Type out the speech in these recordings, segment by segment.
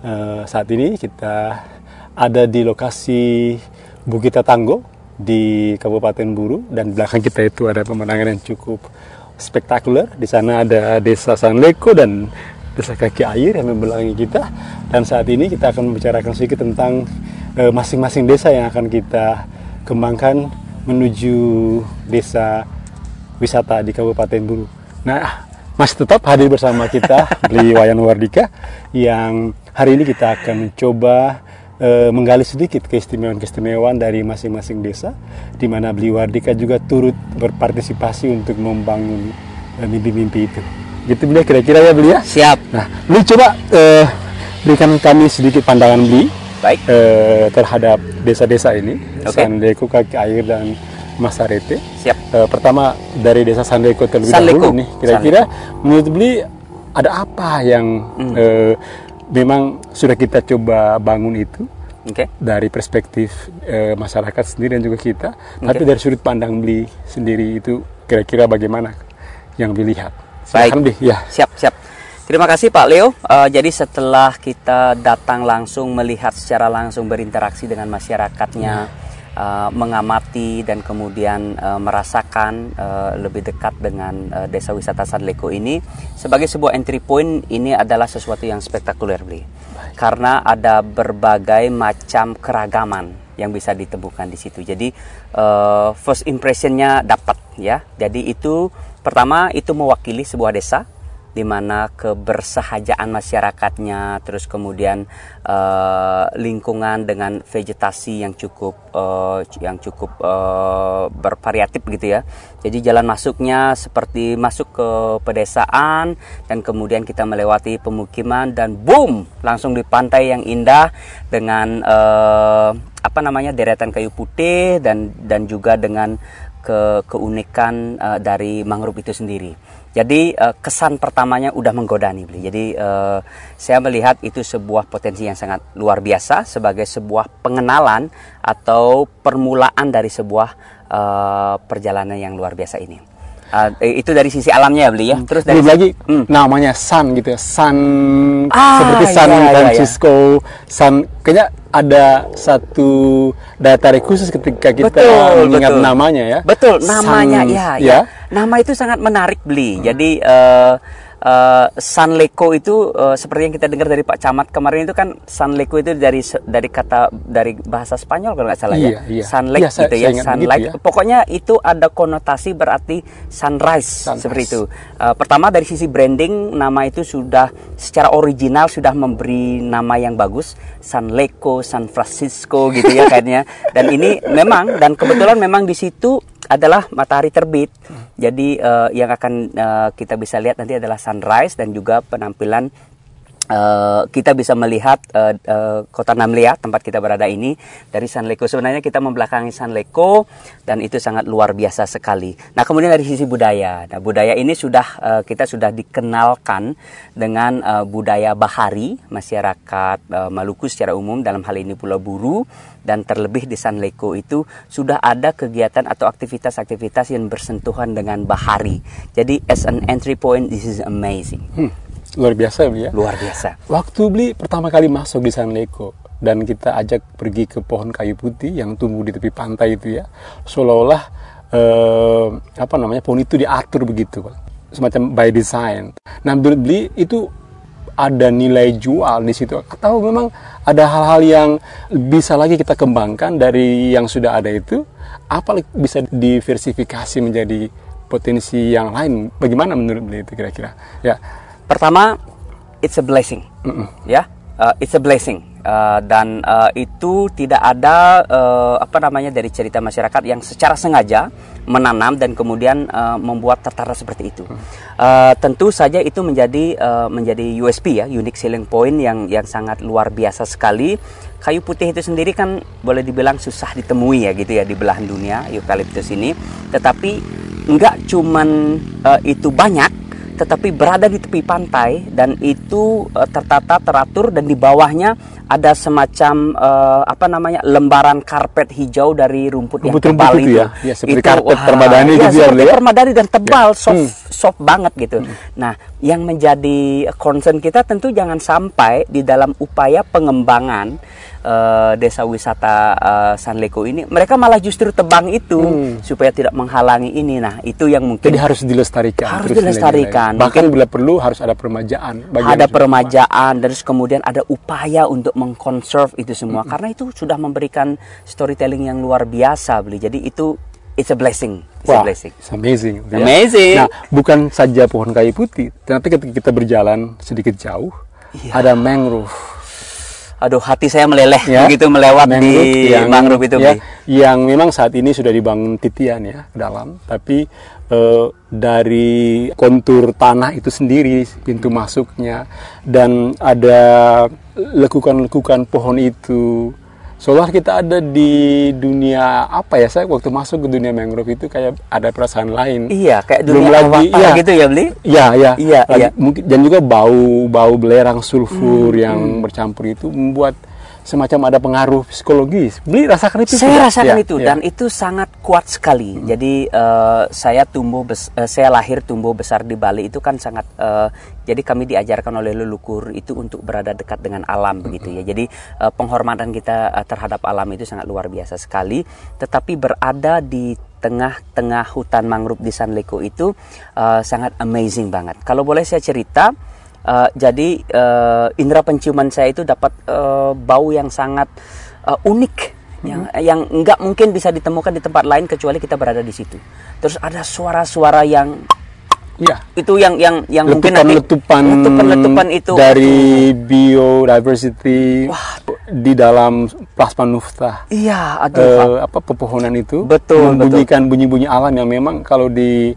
Eh, saat ini kita ada di lokasi Bukit Tanggo di Kabupaten Buru dan belakang kita itu ada pemandangan yang cukup spektakuler. Di sana ada Desa Sanleko dan Desa Kaki Air yang membelangi kita. Dan saat ini kita akan membicarakan sedikit tentang eh, masing-masing desa yang akan kita kembangkan menuju desa wisata di Kabupaten Buru. Nah, masih tetap hadir bersama kita Beli Wayan Wardika yang hari ini kita akan mencoba eh, menggali sedikit keistimewaan-keistimewaan dari masing-masing desa di mana Beli Wardika juga turut berpartisipasi untuk membangun eh, mimpi-mimpi itu. Gitu Beli kira-kira ya Beli ya? Siap. Nah, Beli coba eh, berikan kami sedikit pandangan Beli Baik. eh, terhadap desa-desa ini, Oke. Sandeko, Kaki Air dan Masarete. Siap. Eh, pertama dari desa Sandeko terlebih Sandeko. dahulu nih, kira-kira menurut Beli ada apa yang Hmm. eh, memang sudah kita coba bangun itu Oke. dari perspektif eh, masyarakat sendiri dan juga kita, tapi dari sudut pandang Beli sendiri itu kira-kira bagaimana yang Beli lihat? Baik. Ya. Siap, siap. Terima kasih Pak Leo. Eh, jadi setelah kita datang langsung melihat secara langsung berinteraksi dengan masyarakatnya, eh, mengamati dan kemudian eh, merasakan eh, lebih dekat dengan eh, desa wisata Sadleko ini sebagai sebuah entry point ini adalah sesuatu yang spektakuler, Bli. Karena ada berbagai macam keragaman yang bisa ditemukan di situ. Jadi eh, first impressionnya dapat ya. Jadi itu pertama itu mewakili sebuah desa di mana kebersahajaan masyarakatnya, terus kemudian eh, lingkungan dengan vegetasi yang cukup eh, yang cukup eh, bervariatif gitu ya. Jadi jalan masuknya seperti masuk ke pedesaan dan kemudian kita melewati pemukiman dan boom langsung di pantai yang indah dengan eh, apa namanya deretan kayu putih dan dan juga dengan ke keunikan eh, dari mangrove itu sendiri. Jadi eh, kesan pertamanya udah menggoda nih, Bli. Jadi eh, saya melihat itu sebuah potensi yang sangat luar biasa sebagai sebuah pengenalan atau permulaan dari sebuah eh, perjalanan yang luar biasa ini. Eh, itu dari sisi alamnya ya, Bli ya. Terus dari Belum lagi Hmm. namanya Sun gitu ya. Sun Ah, seperti San iya, iya, Francisco, Sun kayaknya ada satu daya tarik khusus ketika kita Betul, mengingat betul. namanya ya. Betul, namanya Sun- ya, ya. ya. Nama itu sangat menarik beli. Jadi eh eh, Sanleko itu eh, seperti yang kita dengar dari Pak Camat kemarin itu kan Sanleko itu dari dari kata dari bahasa Spanyol kalau nggak salah Iya, ya. iya. Sunlight Iya, saya- gitu ya, saya sunlight. begitu ya. Pokoknya itu ada konotasi berarti sunrise, Sunrise. seperti itu. Eh, pertama dari sisi branding nama itu sudah secara original sudah memberi nama yang bagus Sanleko, San Francisco gitu ya kayaknya. Dan ini memang dan kebetulan memang di situ adalah matahari terbit. Jadi eh, yang akan eh, kita bisa lihat nanti adalah sunrise dan juga penampilan eh, kita bisa melihat eh, eh, kota Namlia tempat kita berada ini dari Sanleko. Sebenarnya kita membelakangi Sanleko dan itu sangat luar biasa sekali. Nah kemudian dari sisi budaya, nah budaya ini sudah eh, kita sudah dikenalkan dengan eh, budaya bahari masyarakat eh, Maluku secara umum dalam hal ini Pulau Buru dan terlebih di Sanleko itu sudah ada kegiatan atau aktivitas-aktivitas yang bersentuhan dengan bahari. Jadi as an entry point this is amazing. Hmm, luar biasa ya. Luar biasa. Waktu beli pertama kali masuk di Sanleko dan kita ajak pergi ke pohon kayu putih yang tumbuh di tepi pantai itu ya, seolah-olah eh, apa namanya pohon itu diatur begitu, semacam by design. Nah, menurut beli itu ada nilai jual di situ atau memang ada hal-hal yang bisa lagi kita kembangkan dari yang sudah ada itu apa bisa diversifikasi menjadi potensi yang lain bagaimana menurut beli itu kira-kira ya Pertama, it's a blessing, ya, Uh, it's a blessing. Uh, dan uh, itu tidak ada uh, apa namanya dari cerita masyarakat yang secara sengaja menanam dan kemudian uh, membuat tertara seperti itu. Uh, tentu saja itu menjadi uh, menjadi USP ya, unique selling point yang yang sangat luar biasa sekali. Kayu putih itu sendiri kan boleh dibilang susah ditemui ya gitu ya di belahan dunia eukaliptus ini. Tetapi nggak cuman uh, itu banyak, tetapi berada di tepi pantai dan itu uh, tertata teratur dan di bawahnya ada semacam uh, apa namanya lembaran karpet hijau dari rumput, Rumput-rumput yang tebal itu itu. ya? Ya, seperti Itu, karpet wah, permadani ya, gitu ya, seperti ya? permadani dan tebal, Ya. soft Hmm. soft banget gitu. Nah, yang menjadi concern kita tentu jangan sampai di dalam upaya pengembangan eh, desa wisata eh, Sanleko ini mereka malah justru tebang itu supaya tidak menghalangi ini. Nah, itu yang mungkin Jadi harus dilestarikan. Harus terus dilestarikan. nilai-nilai. Bahkan bila perlu harus ada permajaan. ada itu. peremajaan terus kemudian ada upaya untuk mengkonserv itu semua karena itu sudah memberikan storytelling yang luar biasa beli. Jadi itu it's a blessing. It's a Wah, blessing. it's amazing. ya. Amazing. Nah, bukan saja pohon kayu putih, tapi ketika kita berjalan sedikit jauh, Iya. ada mangrove. Aduh, hati saya meleleh ya. begitu melewat di mangrove itu, ya, yang memang saat ini sudah dibangun titian ya ke dalam, tapi eh, dari kontur tanah itu sendiri pintu masuknya dan ada lekukan-lekukan pohon itu. Seolah kita ada di dunia apa ya saya waktu masuk ke dunia mangrove itu kayak ada perasaan lain. Iya, kayak Belum dunia lagi, avatar iya. gitu ya, Bli? Iya, iya. Iya, Lagi- iya. Mungkin dan juga bau bau belerang sulfur Hmm, yang bercampur itu membuat semacam ada pengaruh psikologis. Beli rasakan itu Saya rasakan Ya, itu ya. dan itu sangat kuat sekali. Jadi eh, saya tumbuh bes- eh, saya lahir tumbuh besar di Bali itu kan sangat eh, jadi kami diajarkan oleh leluhur itu untuk berada dekat dengan alam begitu ya. Jadi eh, penghormatan kita eh, terhadap alam itu sangat luar biasa sekali. Tetapi berada di tengah-tengah hutan mangrove di Sanleko itu eh, sangat amazing banget. Kalau boleh saya cerita Uh, jadi uh, indera penciuman saya itu dapat uh, bau yang sangat uh, unik yang yang nggak mungkin bisa ditemukan di tempat lain kecuali kita berada di situ. Terus ada suara-suara yang Iya. itu yang yang yang mungkin nanti letupan-letupan letupan-letupan itu. dari biodiversity di dalam plasma nufta. iya aduh Eh, apa pepohonan itu? Betul, membunyikan bunyi-bunyi alam yang memang kalau di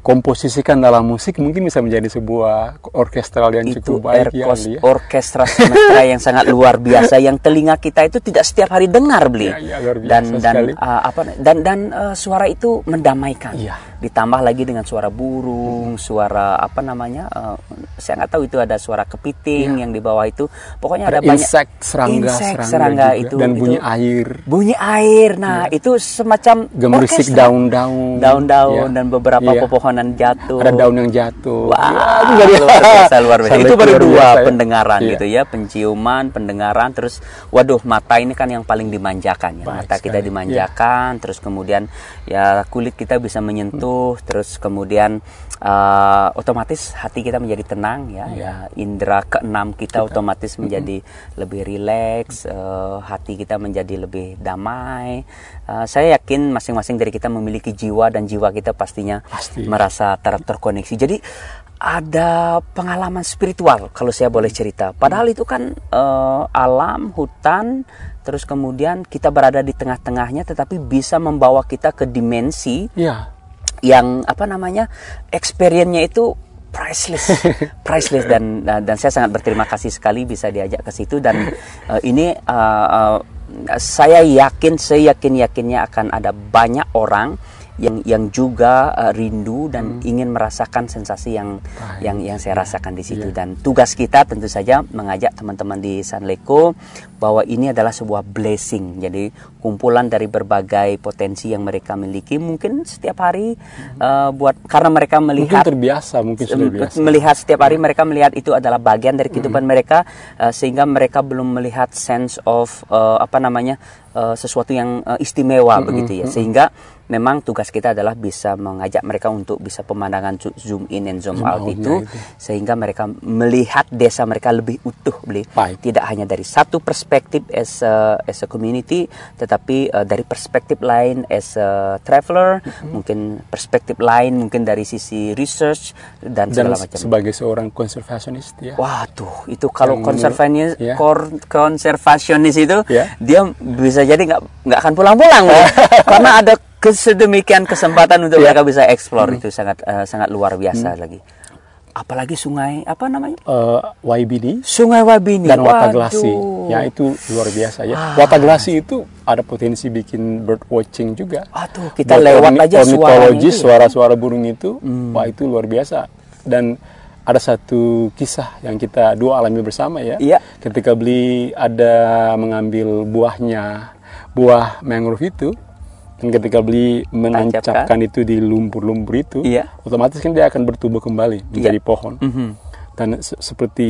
komposisikan dalam musik mungkin bisa menjadi sebuah orkestral yang itu cukup baik ya, ya. orkestra semesta yang sangat luar biasa yang telinga kita itu tidak setiap hari dengar beli Ya, ya, luar biasa dan dan sekali. uh, apa dan dan uh, suara itu mendamaikan Iya. ditambah lagi dengan suara burung suara apa namanya uh, saya nggak tahu itu ada suara kepiting yang di bawah itu pokoknya ada. Ada banyak insek, serangga, insek, serangga serangga juga. itu dan itu- bunyi air, bunyi air nah itu semacam gemerisik daun-daun, daun-daun ya. dan beberapa Iya. pepohonan jatuh Ada daun yang jatuh. Wah, Ya, itu luar biasa, luar biasa. Itu baru dua biasa ya. pendengaran Iya. gitu ya, penciuman, pendengaran, terus waduh mata ini kan yang paling dimanjakan ya. Baik mata kita sekali. dimanjakan, terus kemudian ya kulit kita bisa menyentuh, terus kemudian uh, otomatis hati kita menjadi tenang ya. Iya. ya indera keenam kita otomatis menjadi lebih rileks, uh, hati kita menjadi lebih damai. Uh, saya yakin masing-masing dari kita memiliki jiwa dan jiwa kita pastinya Pasti. Merasa ter terkoneksi. Jadi ada pengalaman spiritual kalau saya boleh cerita. Padahal itu kan eh, alam, hutan, terus kemudian kita berada di tengah-tengahnya, tetapi bisa membawa kita ke dimensi Iya. yang apa namanya experience-nya itu priceless, priceless dan, dan saya sangat berterima kasih sekali bisa diajak ke situ dan eh, ini eh, eh, saya yakin, saya yakin yakinnya akan ada banyak orang yang yang juga eh, rindu dan ingin merasakan sensasi yang Baik. yang yang saya rasakan di situ. Iya. dan tugas kita tentu saja mengajak teman-teman di Sanleko bahwa ini adalah sebuah blessing. Jadi kumpulan dari berbagai potensi yang mereka miliki mungkin setiap hari eh, buat karena mereka Mungkin melihat terbiasa, mungkin sudah biasa. melihat setiap hari mereka melihat itu adalah bagian dari kehidupan mereka eh, sehingga mereka belum melihat sense of eh, apa namanya eh, sesuatu yang eh, istimewa begitu ya. sehingga memang tugas kita adalah bisa mengajak mereka untuk bisa pemandangan zoom in and zoom, Zoom out out-nya itu itu. sehingga mereka melihat desa mereka lebih utuh beli Baik. tidak hanya dari satu perspektif as a, as a community tetapi eh, dari perspektif lain as a traveler mungkin perspektif lain mungkin dari sisi research dan, Dan segala macam sebagai seorang konservasionis ya. Waduh, itu kalau konservasionis, ya. kor- konservasionis itu Ya. dia bisa jadi nggak nggak akan pulang-pulang Bu. karena ada kesedemikian kesempatan untuk Ya. mereka bisa explore Hmm. itu sangat eh, sangat luar biasa lagi. Apalagi sungai apa namanya? Eh, YBD Sungai Wabini dan. Wataglasi. Ya itu luar biasa ya. Ah. Wataglasi itu ada potensi bikin bird watching juga. Aduh, kita Buat lewat orni- aja ornitologis, ya. suara-suara burung itu, wah itu luar biasa. dan ada satu kisah yang kita dua alami bersama ya. Iya. Ketika beli ada mengambil buahnya, buah mangrove itu, dan ketika beli menancapkan itu di lumpur-lumpur itu, Iya. otomatis kan dia akan bertumbuh kembali menjadi pohon. Mhm. Dan se- seperti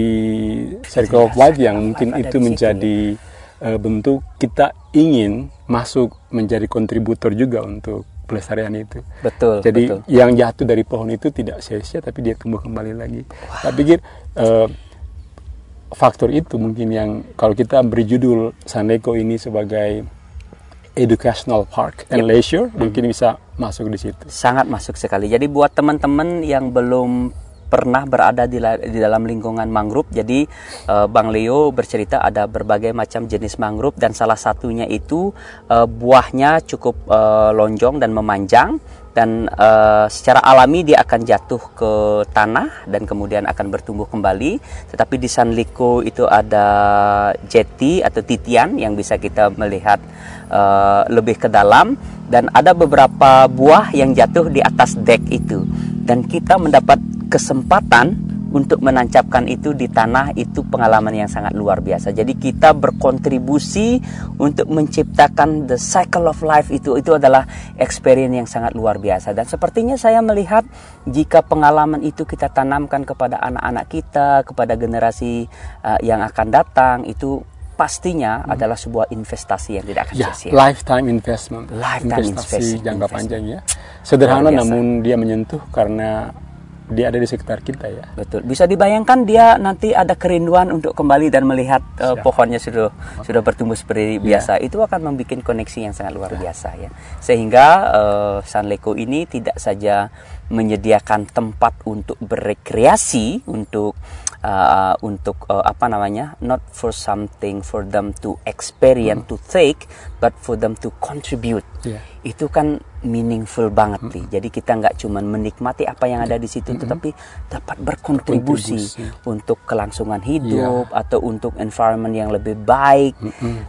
circle of life yang mungkin itu menjadi eh, bentuk kita ingin masuk menjadi kontributor juga untuk pelestarian itu. Betul, Jadi betul. yang jatuh dari pohon itu tidak sia-sia tapi dia tumbuh kembali lagi. Saya pikir eh, faktor itu mungkin yang kalau kita beri judul Saneko ini sebagai educational park and leisure mungkin bisa masuk di situ. Sangat masuk sekali. Jadi buat teman-teman yang belum pernah berada di, di dalam lingkungan mangrove, jadi eh, Bang Leo bercerita ada berbagai macam jenis mangrove dan salah satunya itu eh, buahnya cukup eh, lonjong dan memanjang dan eh, secara alami dia akan jatuh ke tanah dan kemudian akan bertumbuh kembali. Tetapi di San Lico itu ada jeti atau titian yang bisa kita melihat eh, lebih ke dalam dan ada beberapa buah yang jatuh di atas dek itu dan kita mendapat kesempatan untuk menancapkan itu di tanah itu pengalaman yang sangat luar biasa. Jadi kita berkontribusi untuk menciptakan the cycle of life itu itu adalah experience yang sangat luar biasa dan sepertinya saya melihat jika pengalaman itu kita tanamkan kepada anak-anak kita, kepada generasi uh, yang akan datang itu pastinya adalah sebuah investasi yang tidak akan Ya, sia-sia. lifetime investment. Lifetime investasi invest- jangka investment. panjang ya. Sederhana namun dia menyentuh karena dia ada di sekitar kita ya. Betul. Bisa dibayangkan dia nanti ada kerinduan untuk kembali dan melihat uh, pohonnya sudah sudah bertumbuh seperti biasa. Itu akan membuat koneksi yang sangat luar biasa ya. Sehingga uh, San Leko ini tidak saja menyediakan tempat untuk berekreasi untuk uh, untuk uh, apa namanya? not for something for them to experience to take but for them to contribute. Iya. Itu kan meaningful banget nih. Jadi kita nggak cuma menikmati apa yang ada di situ, tetapi dapat berkontribusi Berkontribusi. untuk kelangsungan hidup atau untuk environment yang lebih baik.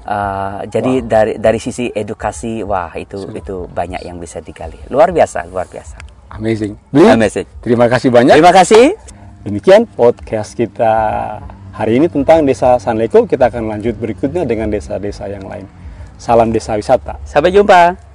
Uh, jadi dari dari sisi edukasi, wah itu itu banyak yang bisa digali. Luar biasa, luar biasa. Amazing. Beli. Amazing. Terima kasih banyak. Terima kasih. Demikian podcast kita hari ini tentang Desa Sanleko. Kita akan lanjut berikutnya dengan desa-desa yang lain. Salam desa wisata. Sampai jumpa.